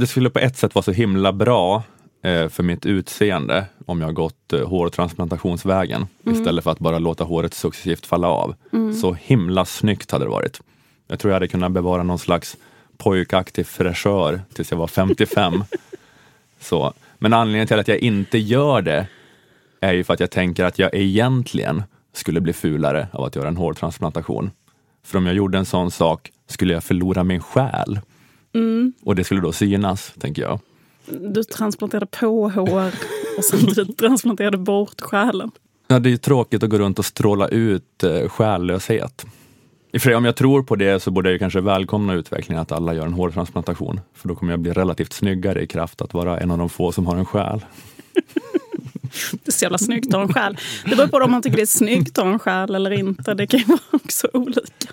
det skulle på ett sätt vara så himla bra eh, för mitt utseende om jag gått eh, hårtransplantationsvägen Mm. istället för att bara låta håret successivt falla av. Så himla snyggt hade det varit. Jag tror jag hade kunnat bevara någon slags pojkaktig fräschör tills jag var 55. så. Men anledningen till att jag inte gör det är ju för att jag tänker att jag egentligen skulle bli fulare av att göra en hårtransplantation. För om jag gjorde en sån sak skulle jag förlora min själ. Mm. Och det skulle då synas, tänker jag. Du transplanterade på hår och samtidigt transplanterade bort själen. Ja, det är ju tråkigt att gå runt och stråla ut eh, själlöshet. I och för sig, om jag tror på det så borde jag ju kanske välkomna utvecklingen att alla gör en hårtransplantation. För då kommer jag bli relativt snyggare i kraft att vara en av de få som har en själ. Det är så jävla snyggt att ha en själ. Det beror på om man tycker det är snyggt att ha en själ eller inte. Det kan ju vara också olika.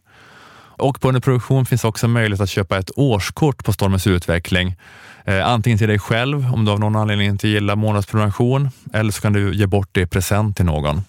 Och på Underproduktion finns också möjlighet att köpa ett årskort på Stormens utveckling. Eh, antingen till dig själv om du av någon anledning inte gillar månadsprenumeration eller så kan du ge bort det i present till någon.